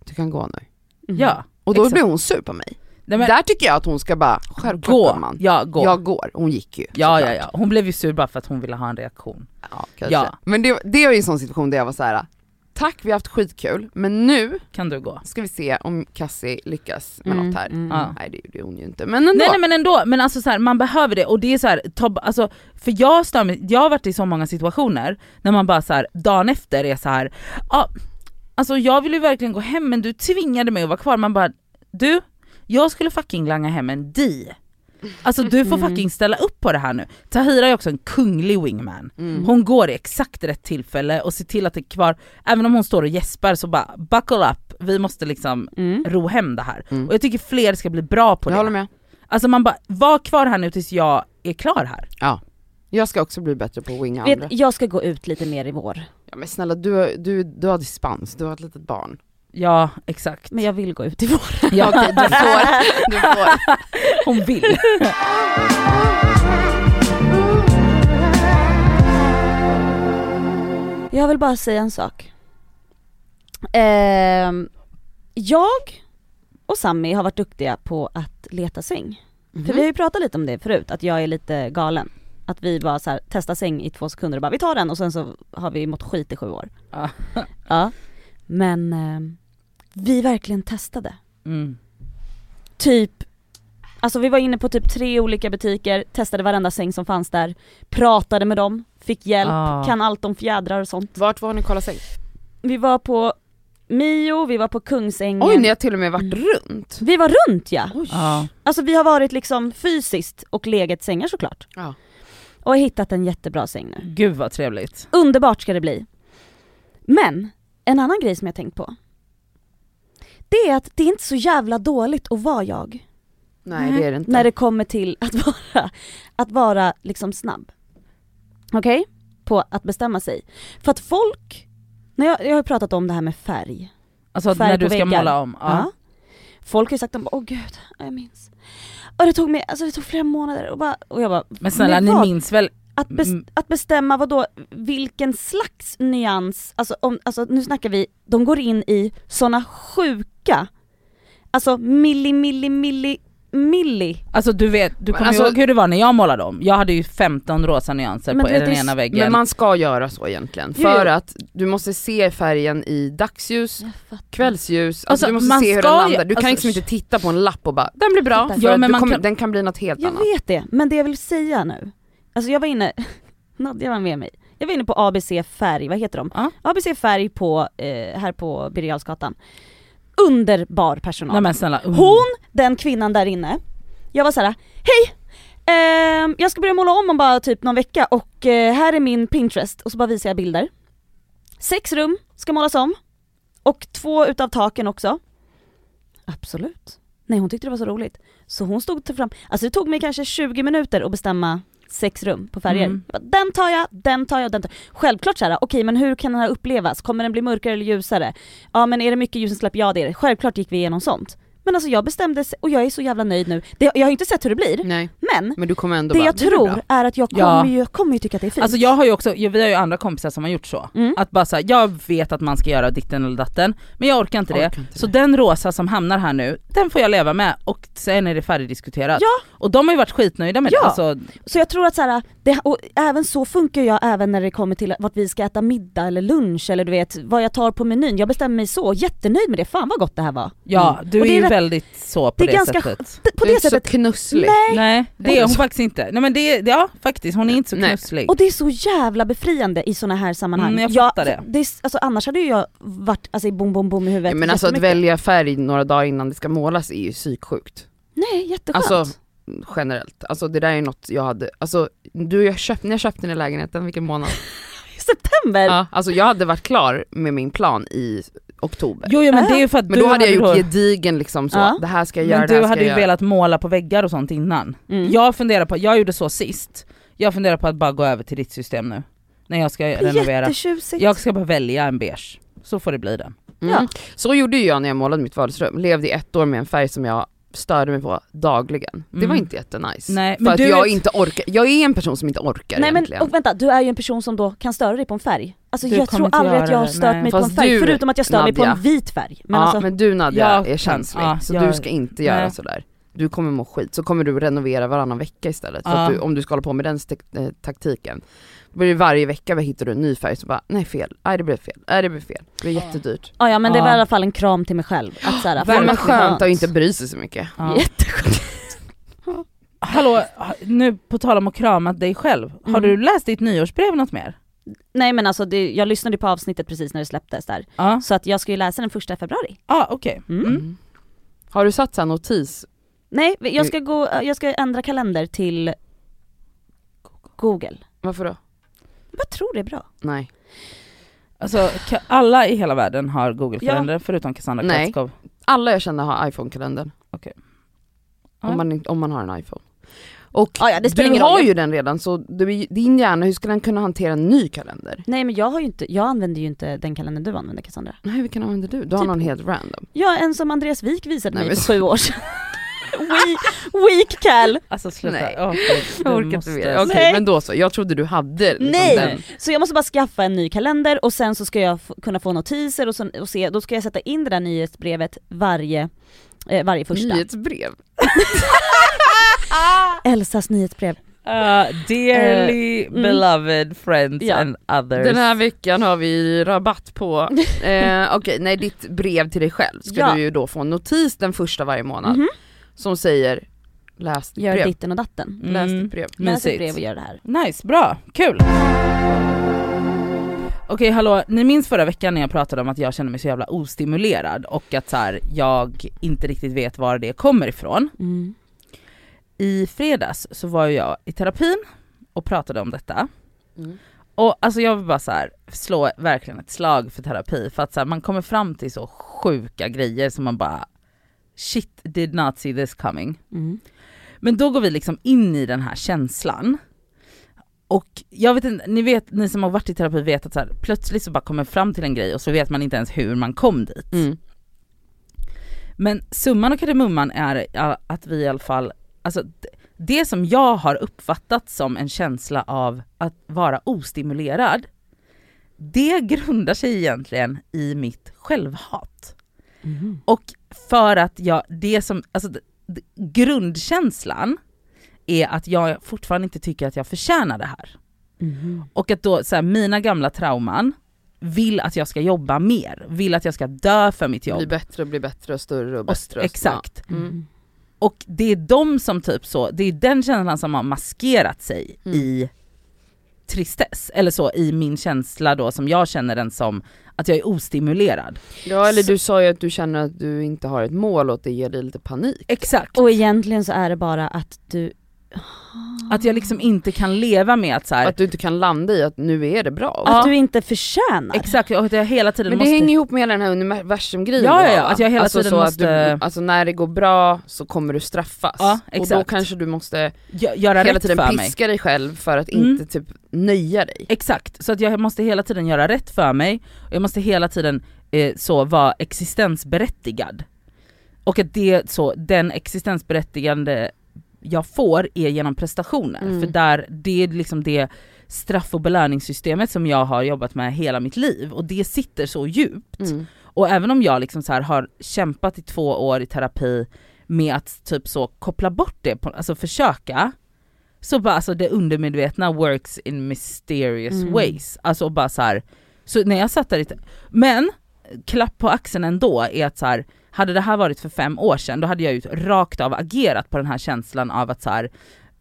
du kan gå nu. Mm. Ja, Och då exakt. blev hon sur på mig. Nej, men, Där tycker jag att hon ska bara, självklart gå, gumman. ja gå. Jag går, hon gick ju. ja, ja, ja, hon blev ju sur bara för att hon ville ha en reaktion. Ja, kanske. Ja. Men det, det var ju en sån situation där jag var så här. tack vi har haft skitkul, men nu Kan du gå? ska vi se om Cassie lyckas med Mm, något här. mm. Ja. Nej det gjorde hon ju inte, men ändå. Nej, nej men ändå, men alltså så här, man behöver det och det är så här, ta, alltså, för jag, stör mig, jag har varit i så många situationer när man bara så här, dagen efter är så här, ja Alltså jag ville ju verkligen gå hem men du tvingade mig att vara kvar. Man bara, du, jag skulle fucking langa hem en di. Alltså du får Mm. fucking ställa upp på det här nu. Tahira är också en kunglig wingman. Mm. Hon går i exakt rätt tillfälle och ser till att det är kvar, även om hon står och gäspar så bara buckle up, vi måste liksom Mm. ro hem det här. Mm. Och jag tycker fler ska bli bra på Jag det. håller med. Alltså man bara, var kvar här nu tills jag är klar här. Ja. Jag ska också bli bättre på att winga andra. Jag ska gå ut lite mer i vår. Ja, men snälla du, har- du, du har dispens, du har ett litet barn. Ja exakt. Men jag vill gå ut i vår. Ja. Okej, du får. Du får. Hon vill. Jag vill bara säga en sak. Ehm, jag och Sammy har varit duktiga på att leta säng. Mhm. För vi har ju pratat lite om det förut, att jag är lite galen. Att vi bara så här, testar säng i två sekunder och bara vi tar den och sen så har vi mått skit i sju år. Ja. Men ehm, vi verkligen testade. Mm. Typ, alltså vi var inne på typ tre olika butiker, testade varenda säng som fanns där, pratade med dem, fick hjälp, Ah. kan allt om fjädrar och sånt. Vart var ni kollat säng? Vi var på Mio, vi var på Kungsängen. Oj, ni har till och med varit runt. Vi var runt ja! Oj. Ja. Alltså vi har varit liksom fysiskt och legat sängar såklart. Ja. Och har hittat en jättebra säng nu. Gud vad trevligt. Underbart ska det bli. Men, en annan grej som jag tänkt på. Det är att det är inte så jävla dåligt att vara jag. Nej det är det inte. När det kommer till att vara, att vara liksom snabb. Okej? På att bestämma sig. För att folk, när jag, jag har ju pratat om det här med färg. Alltså Färg när du ska väggar. måla om. Ja. Ja. Folk har ju sagt, åh gud, jag minns. Och det tog mig, alltså det tog flera månader och, bara, och jag bara, Men snälla ni vad? minns väl, att, bes, Mm. att bestämma vad då vilken slags nyans, alltså, om, alltså nu snackar vi, de går in i såna sjuka, alltså milli milli milli milli. alltså du vet, du kommer alltså- ihåg hur det var när jag målade om? Jag hade ju 15 rosa nyanser Men på den ena väggen. Men man ska göra så egentligen, för jo. att du måste se färgen i dagsljus, kvällsljus, alltså, Alltså, du måste man se hur den landar. Du kan alltså, liksom inte titta på en lapp och bara den blir bra, för Ja, men kommer, kan- den kan bli något helt Jag annat. vet det, men det jag vill säga nu, alltså jag var inne, Nadja var med mig, jag var inne på ABC Färg, vad heter de? Ja. ABC Färg på, eh, här på Birger. Underbar personal. Nej men snälla. mm. Hon, den kvinnan där inne, jag var såhär, hej! Ehm, jag ska börja måla om om bara typ någon vecka och eh, här är min Pinterest och så bara visar jag bilder. Sex rum ska målas om och två utav taken också. Absolut. Nej hon tyckte det var så roligt. Så hon stod till fram, alltså det tog mig kanske 20 minuter att bestämma sex rum på färger. Mm. Jag bara, Den tar jag, den tar jag, den tar jag. Självklart såhär, okej men hur kan den här upplevas? Kommer den bli mörkare eller ljusare? Ja men är det mycket ljusinsläpp? Ja det är det. Självklart gick vi igenom sånt. Men alltså jag bestämde, och jag är så jävla nöjd nu. Det, jag har inte sett hur det blir, Nej, men men du kommer ändå det bara, jag blir tror är att jag kommer, Ja. ju, jag kommer ju tycka att det är fint. Alltså jag har ju också, vi har ju andra kompisar som har gjort så. Mm. Att bara säga jag vet att man ska göra ditten eller datten, men jag orkar inte det. Orkar inte Så det. den rosa som hamnar här nu, den får jag leva med och sen är det färdigdiskuterat. Ja. Och de har ju varit skitnöjda med Ja. det. Alltså, Så jag tror att så här, det, och även så funkar jag även när det kommer till vart vi ska äta middag eller lunch eller du vet vad jag tar på menyn. Jag bestämmer mig så, jättenöjd med det, fan vad gott det här var. ja, Mm. du Och är det är ju rätt- väldigt så på det det, är ganska sättet. På du är det så sättet, knusslig. nej! Nej det är hon faktiskt inte. Nej men det, ja faktiskt, hon är inte så Nej. knusslig. Och det är så jävla befriande i såna här sammanhang. Mm, jag fattar det. det är, alltså, annars hade ju jag varit alltså, i bom bom bom i huvudet Ja, men alltså att välja färg några dagar innan det ska målas är ju psyksjukt. Nej jätteskönt. Alltså generellt, alltså det där är något jag hade, alltså du jag köpt, när jag köpte den i lägenheten, vilken månad? September! Ja, alltså jag hade varit klar med min plan i oktober. Jo, jo men det är ju för att Men du då hade jag gjort då, gedigen liksom så, Ja. det här ska jag göra, Men det här du ska hade ju göra. velat måla på väggar och sånt innan. Mm. Jag funderar på, jag gjorde så sist, jag funderar på att bara gå över till ditt system nu. När jag ska renovera. Jag ska bara välja en beige, så får det bli det. Mm. Ja. Så gjorde ju jag när jag målade mitt vardagsrum, levde i ett år med en färg som jag störde mig på dagligen. Det var Mm. inte jättenice. Nej, För men att du jag vet- inte orkar, jag är en person som inte orkar Nej men egentligen. och vänta, du är ju en person som då kan störa dig på en färg. Alltså Du jag tror aldrig att jag har stört mig på en Fast färg, du, förutom att jag stör mig på en vit färg. Men ja alltså, men du Nadja Jag är känslig, ja, så jag- du ska inte göra nej. sådär. Du kommer må skit, så kommer du renovera varannan vecka istället. För Ja. att du, om du ska hålla på med den eh, taktiken. Då blir det varje vecka hittar du en ny färg så bara, nej fel, nej det blev fel, nej det blev fel. Det är jättedyrt. ja, ja men det var i Ja. alla fall en kram till mig själv. Att så här, Ja, vad skönt att inte bry sig så mycket. Ja. Jätteskönt. Hallå, nu på tal om att krama dig själv, har Mm. du läst ditt nyårsbrev något mer? Nej men alltså det, jag lyssnade på avsnittet precis när det släpptes där. Ja, Så att jag ska ju läsa den första februari. ah, okej. Mm. Mm. Har du satt så här notis? Nej, jag ska, gå, jag ska ändra kalender till Google. Varför då? Jag tror det är bra. Nej. Alltså ka- alla i hela världen har google-kalender förutom Cassandra Nej. Kratskov. Alla jag känner har iPhone-kalendern. Okej. Om, Ja. man, inte- om man har en iPhone. Och Ja, ja, det spelar du ingen har roll. ju den redan så du, din hjärna, hur ska den kunna hantera en ny kalender? Nej men jag har ju inte, jag använder ju inte den kalendern du använder Cassandra. Nej vilken använder du? Du har Typ- någon helt random. Ja, en som Andreas Wik visade Nej, mig men- för sju år sedan. Weak, weak cal! Alltså sluta. Nej. Gud, Jag orkar inte måste-. Okej Nej. men då så, jag trodde du hade liksom Nej! den. Så jag måste bara skaffa en ny kalender och sen så ska jag kunna få notiser och, så, och se, då ska jag sätta in det där nyhetsbrevet varje, eh, varje första. Nyhetsbrev. Elsas nyhetsbrev. Uh, dearly mm. beloved friends Ja. and others. Den här veckan har vi rabatt på, eh, okej nej ditt brev till dig själv ska Ja. du ju då få en notis den första varje månad Mhm. Som säger läs ditt Gör brev. ditten och datten. Läs Mm. ditt brev. Läs Mysigt. brev och gör det här. Nice, bra, kul! Okej hallå, ni minns förra veckan när jag pratade om att jag känner mig så jävla ostimulerad och att så här, jag inte riktigt vet var det kommer ifrån. Mm. I fredags så var jag i terapin och pratade om detta. Mm. Och alltså jag vill bara så här, slå verkligen ett slag för terapi för att så här, man kommer fram till så sjuka grejer som man bara shit did not see this coming. Mm. Men då går vi liksom in i den här känslan. Och jag vet inte, ni vet, ni som har varit i terapi vet att så här, plötsligt så bara kommer fram till en grej och så vet man inte ens hur man kom dit. Mm. Men summan och kardemumman är att vi i alla fall, alltså det som jag har uppfattat som en känsla av att vara ostimulerad, det grundar sig egentligen i mitt självhat. Mm. Och för att jag, det som, alltså grundkänslan är att jag fortfarande inte tycker att jag förtjänar det här. Mm. Och att då så här, mina gamla trauman vill att jag ska jobba mer, vill att jag ska dö för mitt jobb. Bli bättre och bli bättre och större och Och- bättre. och- exakt. Ja. Mm. Mm. Och det är de som typ så, det är den känslan som har maskerat sig Mm. i tristess, eller så i min känsla då som jag känner den som att jag är ostimulerad. Ja eller Så- du sa ju att du känner att du inte har ett mål och att det ger dig lite panik. Exakt. Och egentligen så är det bara att du... Att jag liksom inte kan leva med att så här, Att du inte kan landa i att nu är det bra. Att du inte förtjänar. exakt, och att jag hela tiden Men det måste... hänger ihop med hela den här universumgrejen Ja, ja, ja, att jag hela alltså tiden så måste- att du, alltså när det går bra så kommer du straffas. Ja, och då exakt. kanske du måste gö- göra hela rätt tiden för mig. piska dig själv för att Mm. inte typ nöja dig. Exakt, så att jag måste hela tiden göra rätt för mig och jag måste hela tiden eh, så vara existensberättigad. Och att det så, den existensberättigande jag får är genom prestationer. Mm. För där, det är liksom det straff och belöningssystemet som jag har jobbat med hela mitt liv och det sitter så djupt. Mm. Och även om jag liksom så här har kämpat i två år i terapi med att typ så koppla bort det, på, alltså försöka, så bara alltså det undermedvetna works in mysterious Mm. ways. Alltså bara så här, så när jag satt där i men klapp på axeln ändå är att så här, hade det här varit för fem år sedan då hade jag ju rakt av agerat på den här känslan av att så här,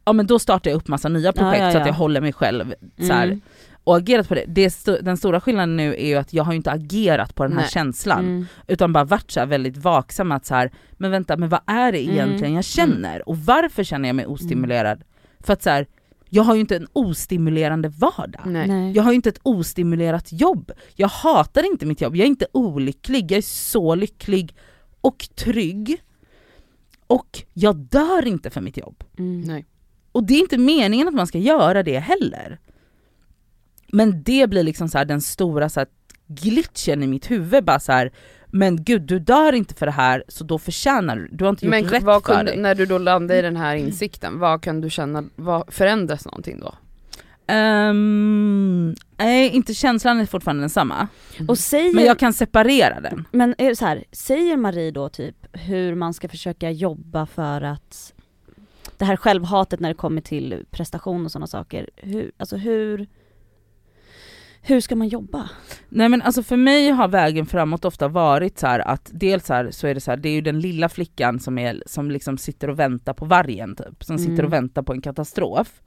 ja men då startar jag upp massa nya projekt ja, så att ja. jag håller mig själv så här, Mm. och agerat på det. det sto- den stora skillnaden nu är ju att jag har ju inte agerat på den här Nej. känslan Mm. utan bara varit så väldigt vaksam att så här, men vänta men vad är det Mm. egentligen jag känner och varför känner jag mig ostimulerad? För att så här, jag har ju inte en ostimulerande vardag. Nej. Jag har ju inte ett ostimulerat jobb. Jag hatar inte mitt jobb, jag är inte olycklig, jag är så lycklig och trygg. Och jag dör inte för mitt jobb. Mm. Nej. Och det är inte meningen att man ska göra det heller. Men det blir liksom så här den stora så här glitchen i mitt huvud bara så här. men gud du dör inte för det här så då förtjänar du, du har inte gjort Men rätt vad för kunde, dig. när du då landade i den här insikten, vad kan du känna, vad förändras någonting då? Ehm, nej inte känslan är fortfarande densamma, Och säger, men jag kan separera den. men är det så här, säger Marie då typ hur man ska försöka jobba för att det här självhatet när det kommer till prestation och sådana saker, hur, alltså hur, Hur ska man jobba? Nej men alltså för mig har vägen framåt ofta varit så att dels så, här, så är det så här, det är ju den lilla flickan som, är, som liksom sitter och väntar på vargen typ, som sitter Mm. och väntar på en katastrof.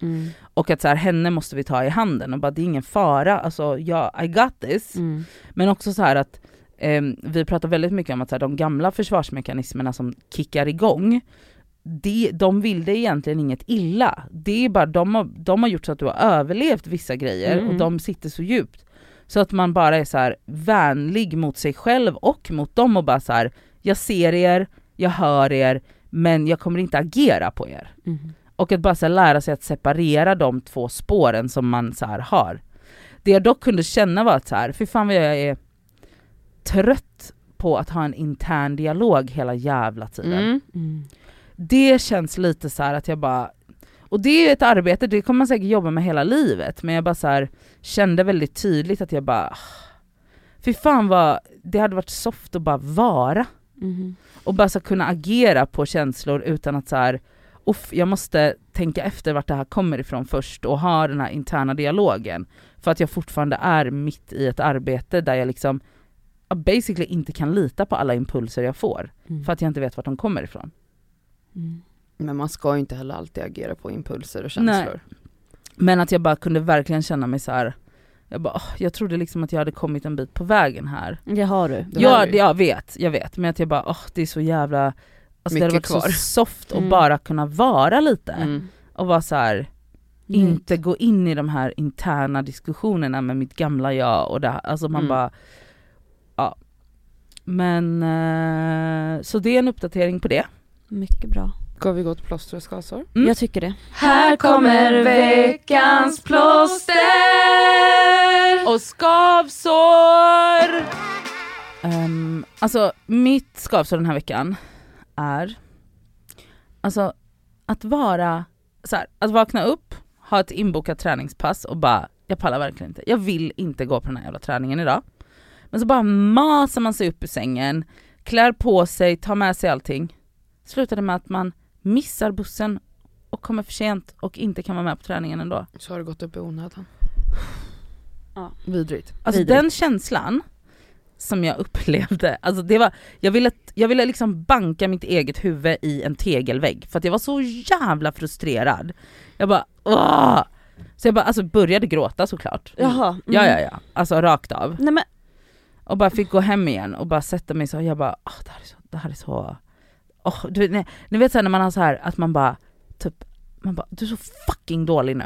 Och att så här, henne måste vi ta i handen och bara det är ingen fara, alltså ja, I got this. Mm. Men också så här att ehm, vi pratar väldigt mycket om att så de gamla försvarsmekanismerna som kickar igång, de, de vill det egentligen inget illa. Det är bara, de, har, de har gjort så att du har överlevt vissa grejer Mm. och de sitter så djupt. Så att man bara är så här vänlig mot sig själv och mot dem och bara så här, jag ser er, jag hör er, men jag kommer inte agera på er. Mm. Och att bara så lära sig att separera de två spåren som man så här har. Det jag dock kunde känna var att så här, för fan vad jag är trött på att ha en intern dialog hela jävla tiden. Mm. Det känns lite så att jag bara, och det är ett arbete, det kommer man säkert jobba med hela livet, men jag bara så här, kände väldigt tydligt att jag bara, fy fan vad, det hade varit soft att bara vara Mm. och bara så kunna agera på känslor utan att så här, uff, jag måste tänka efter vart det här kommer ifrån först och ha den här interna dialogen. För att jag fortfarande är mitt i ett arbete där jag liksom basically inte kan lita på alla impulser jag får. Mm. För att jag inte vet vart de kommer ifrån. Mm. Men man ska ju inte heller alltid agera på impulser och känslor. Men att jag bara kunde verkligen känna mig så här. jag bara, åh, jag trodde liksom att jag hade kommit en bit på vägen här. Det har du. Det har Ja, jag vet, jag vet. Men att jag bara, åh, det är så jävla, alltså det hade varit kvar. så soft att Mm. bara kunna vara lite. Mm. Och vara så här, inte gå in i de här interna diskussionerna med mitt gamla jag och det här. Alltså man Mm. bara, ja. Men, eh, så det är en uppdatering på det. Mycket bra. Ska vi gå till plåster och skavsår? Mm. Jag tycker det. Här kommer veckans plåster och skavsår! Um, alltså mitt skavsår den här veckan är, alltså att vara, så här, att vakna upp, ha ett inbokat träningspass och bara, jag pallar verkligen inte, jag vill inte gå på den här jävla träningen idag. Men så bara masar man sig upp ur sängen, klär på sig, tar med sig allting. Slutade med att man missar bussen och kommer för sent och inte kan vara med på träningen ändå. Så har det gått upp i onödan. Ja. Vidrigt. Alltså Vidrigt. den känslan som jag upplevde, alltså det var, jag ville, jag ville liksom banka mitt eget huvud i en tegelvägg för att jag var så jävla frustrerad. Jag bara åh! Så jag bara alltså började gråta såklart. Jaha. mm. Ja ja ja, alltså rakt av. Nej men, Och bara fick gå hem igen och bara sätta mig så, jag bara åh, det här är så, det här är så, åh, du, vet, ni, vet så här, när man har så här att man bara typ, man bara du är så fucking dålig nu.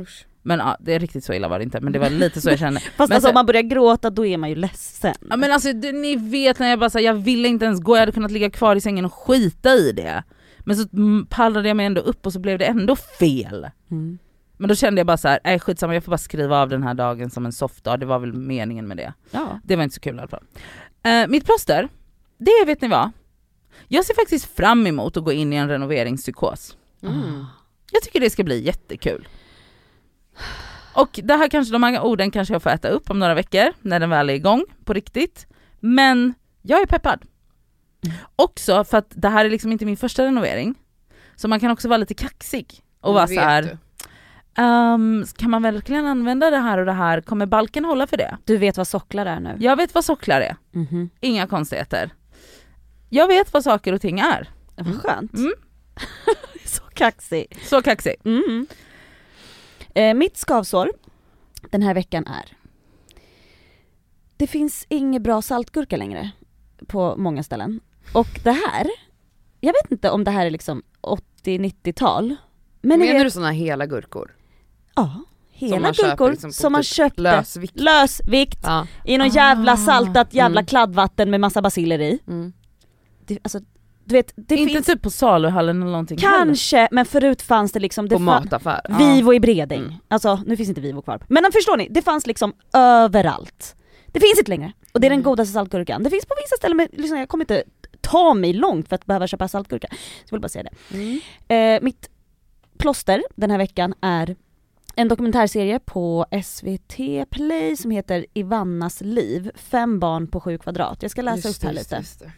Usch. Men ja, det är riktigt så illa var det inte men det var lite så jag kände. fast Men alltså, så- om man börjar gråta då är man ju ledsen. Ja men alltså det, ni vet när jag bara sa jag ville inte ens gå, jag hade kunnat ligga kvar i sängen och skita i det. Men så pallrade jag mig ändå upp och så blev det ändå fel. Mm. Men då kände jag bara så här, nej skitsamma jag får bara skriva av den här dagen som en softdag, det var väl meningen med det. Ja. Det var inte så kul i alla fall. Eh, mitt plåster, det vet ni vad? Jag ser faktiskt fram emot att gå in i en renoveringspsykos. Mm. Jag tycker det ska bli jättekul. Och det här kanske, de här orden kanske jag får äta upp om några veckor när den väl är igång på riktigt. Men jag är peppad. Också för att det här är liksom inte min första renovering. Så man kan också vara lite kaxig och vara så här. Ehm, kan man verkligen använda det här och det här? Kommer balken hålla för det? Du vet vad socklar är nu? Jag vet vad socklar är, Mhm. inga konstigheter. Jag vet vad saker och ting är. Vad skönt. Mm. Så kaxig. Så kaxig. Mm. Eh, mitt skavsår den här veckan är Det finns ingen bra saltgurka längre på många ställen. Och det här, jag vet inte om det här är liksom 80-90-tal. Men Menar du vet, såna hela gurkor? ja, hela man köper gurkor liksom som man typ köpte Lösvikt? lösvikt Ja. i någon Ah, jävla saltat jävla mm. kladdvatten med massa basiller i. Mm. Det, alltså, du vet, det inte finns typ på saluhallen eller någonting heller. kanske, men förut fanns det liksom, det På mataffär? Vivo i Bredäng. Mm. Alltså nu finns inte Vivo kvar. Men förstår ni, det fanns liksom överallt. Det finns inte längre. Och det är den Mm. godaste saltgurkan. Det finns på vissa ställen men liksom, jag kommer inte ta mig långt för att behöva köpa saltgurka. Så jag vill bara säga det. Mm. Eh, mitt plåster den här veckan är en dokumentärserie på SVT Play som heter Ivannas liv. Fem barn på sju kvadrat. Jag ska läsa Just upp här det, just lite.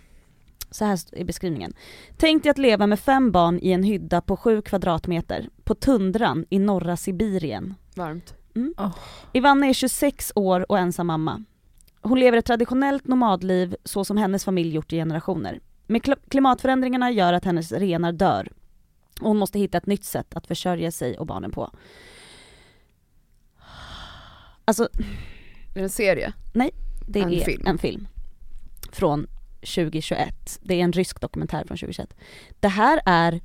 Det, det. Så här är beskrivningen. Tänk dig att leva med fem barn i en hydda på sju kvadratmeter på tundran i norra Sibirien. Varmt. Mm. Åh. Ivanna är 26 år och ensam mamma. Hon lever ett traditionellt nomadliv så som hennes familj gjort i generationer. Men kl- klimatförändringarna gör att hennes renar dör. Och hon måste hitta ett nytt sätt att försörja sig och barnen på. Alltså Det är en serie. det En är film. en film. Från 2021. Det är en rysk dokumentär från 2021. Det här är,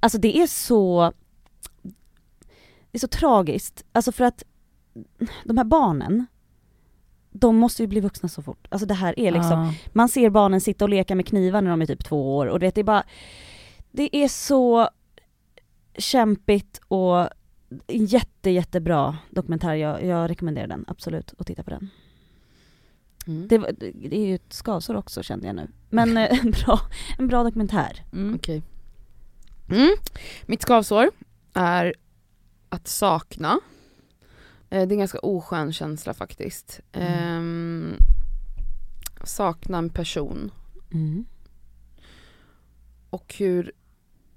alltså det är så, det är så tragiskt. Alltså för att de här barnen, de måste ju bli vuxna så fort. Alltså det här är liksom, Ja. man ser barnen sitta och leka med knivar när de är typ två år och du vet, det är bara, det är så kämpigt och jätte jättebra dokumentär, jag, jag rekommenderar den absolut att titta på den. Mm. Det, var- det är ju ett skavsår också kände jag nu. Men eh, en bra, en bra dokumentär. Mm. Okej. Mm. Mitt skavsår är att sakna. Eh, Det är en ganska oskön känsla faktiskt. Ehm, sakna en person och hur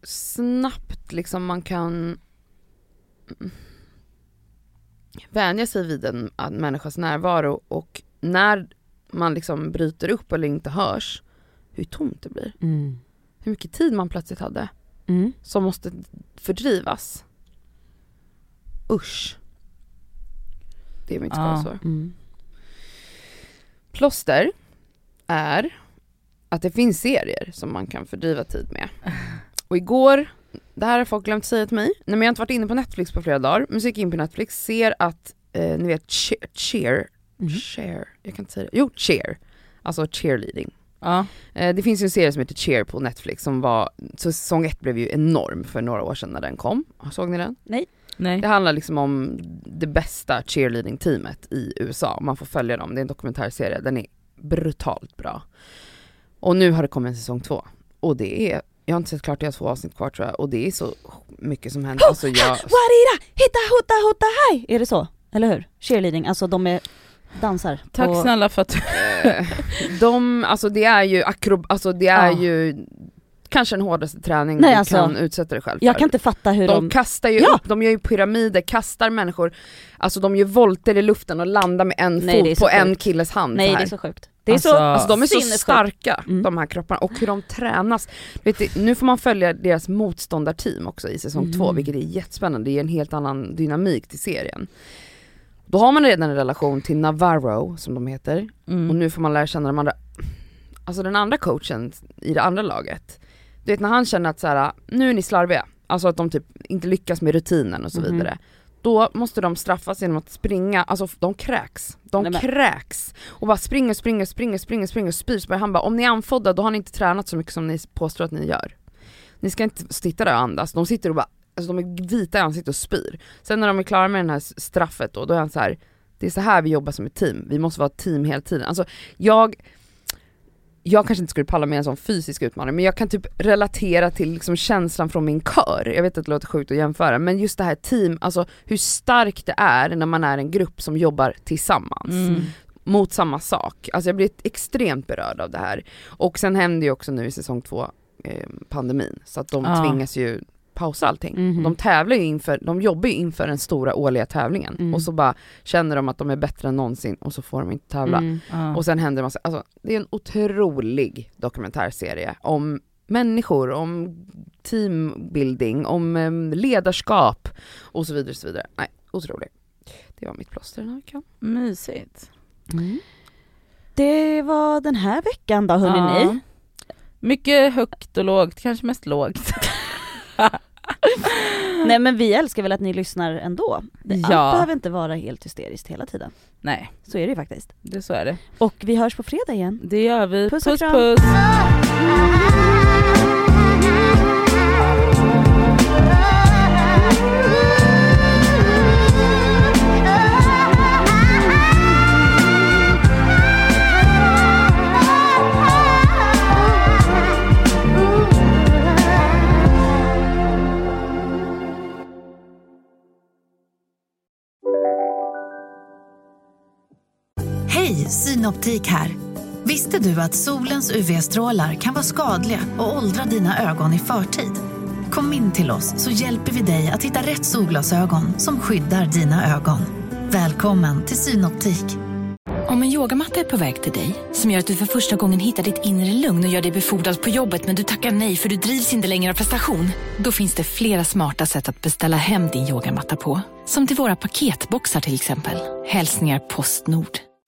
snabbt liksom man kan mm, vänja sig vid en, en människas närvaro och när man liksom bryter upp eller inte hörs, hur tomt det blir. Mm. Hur mycket tid man plötsligt hade Mm. som måste fördrivas. Usch. Det är mitt Ja. skavsår. Mm. Plåster är att det finns serier som man kan fördriva tid med. Och igår, det här har folk glömt säga till mig, nej men jag har inte varit inne på Netflix på flera dagar, men så gick jag in på Netflix, ser att, eh, ni vet cheer, cheer, Mm. jag kan inte säga det, jo cheer, alltså cheerleading. Ja. Eh, det finns ju en serie som heter Cheer på Netflix som var, så säsong ett blev ju enorm för några år sedan när den kom. Såg ni den? Nej. Det handlar liksom om det bästa cheerleading-teamet i USA, man får följa dem, det är en dokumentärserie, den är brutalt bra. Och nu har det kommit en säsong två, och det är, jag har inte sett klart, jag har två avsnitt kvar tror jag, och det är så mycket som händer. Alltså jag, Warira, hitta, hutta, hutta, hej! Är det så? Eller hur? Cheerleading, alltså de är dansar. Tack och, snälla för att eh, de, alltså det är ju akrob, alltså det är Ja. ju kanske den hårdaste träning Nej, du alltså, kan utsätta dig själv för. Jag kan inte fatta hur De de... kastar ju Ja. upp, de gör ju pyramider, kastar människor, alltså de gör volter i luften och landar med en Nej, fot på en sjukt. killes hand Nej det här. är så sjukt. Det är Alltså- så... Alltså de är så starka, Mm. de här kropparna, och hur de tränas. Vet du, nu får man följa deras motståndarteam också i säsong Mm. två, vilket är jättespännande, det ger en helt annan dynamik till serien. Då har man redan en relation till Navarro, som de heter, Mm. och nu får man lära känna de andra, alltså den andra coachen i det andra laget. Du vet när han känner att så här, nu är ni slarviga, alltså att de typ inte lyckas med rutinen och så Mhm. vidare. Då måste de straffas genom att springa, alltså de kräks. De Nej, kräks. Och bara springer, springer, springer, springer, springer och spyr. Så han bara, om ni är andfådda då har ni inte tränat så mycket som ni påstår att ni gör. Ni ska inte sitta där och andas, de sitter och bara, alltså de är vita i ansiktet och spyr. Sen när de är klara med det här straffet då, då är han så här. det är så här vi jobbar som ett team, vi måste vara ett team hela tiden. Alltså jag, jag kanske inte skulle palla med en sån fysisk utmaning men jag kan typ relatera till liksom känslan från min kör. Jag vet att det låter sjukt att jämföra men just det här team, alltså hur starkt det är när man är en grupp som jobbar tillsammans Mm. mot samma sak. Alltså jag blir extremt berörd av det här. Och sen händer ju också nu i säsong två eh, pandemin så att de Ja. tvingas ju pausa allting. Mhm. De tävlar ju inför, de jobbar ju inför den stora årliga tävlingen Mm. och så bara känner de att de är bättre än någonsin och så får de inte tävla. Mm. Ja. Och sen händer det massa, alltså det är en otrolig dokumentärserie om människor, om teambuilding, om em, ledarskap och så vidare. Och så vidare. Nej, otrolig. Det var mitt plåster den här veckan. Mysigt. Det var den här veckan då hörni Ja. ni. Mycket högt och lågt, kanske mest lågt. Nej men vi älskar väl att ni lyssnar ändå. Det, Ja. Allt behöver inte vara helt hysteriskt hela tiden. Nej, Så är det ju faktiskt. det så är det. Och vi hörs på fredag igen. Det gör vi. Puss puss. kram. puss. Synoptik här. Visste du att solens UV-strålar kan vara skadliga och åldra dina ögon i förtid? Kom in till oss så hjälper vi dig att hitta rätt solglasögon som skyddar dina ögon. Välkommen till Synoptik. Om en yogamatta är på väg till dig, som gör att du för första gången hittar ditt inre lugn och gör dig befordrad på jobbet men du tackar nej för du drivs inte längre av prestation. Då finns det flera smarta sätt att beställa hem din yogamatta på. Som till våra paketboxar till exempel. Hälsningar Postnord.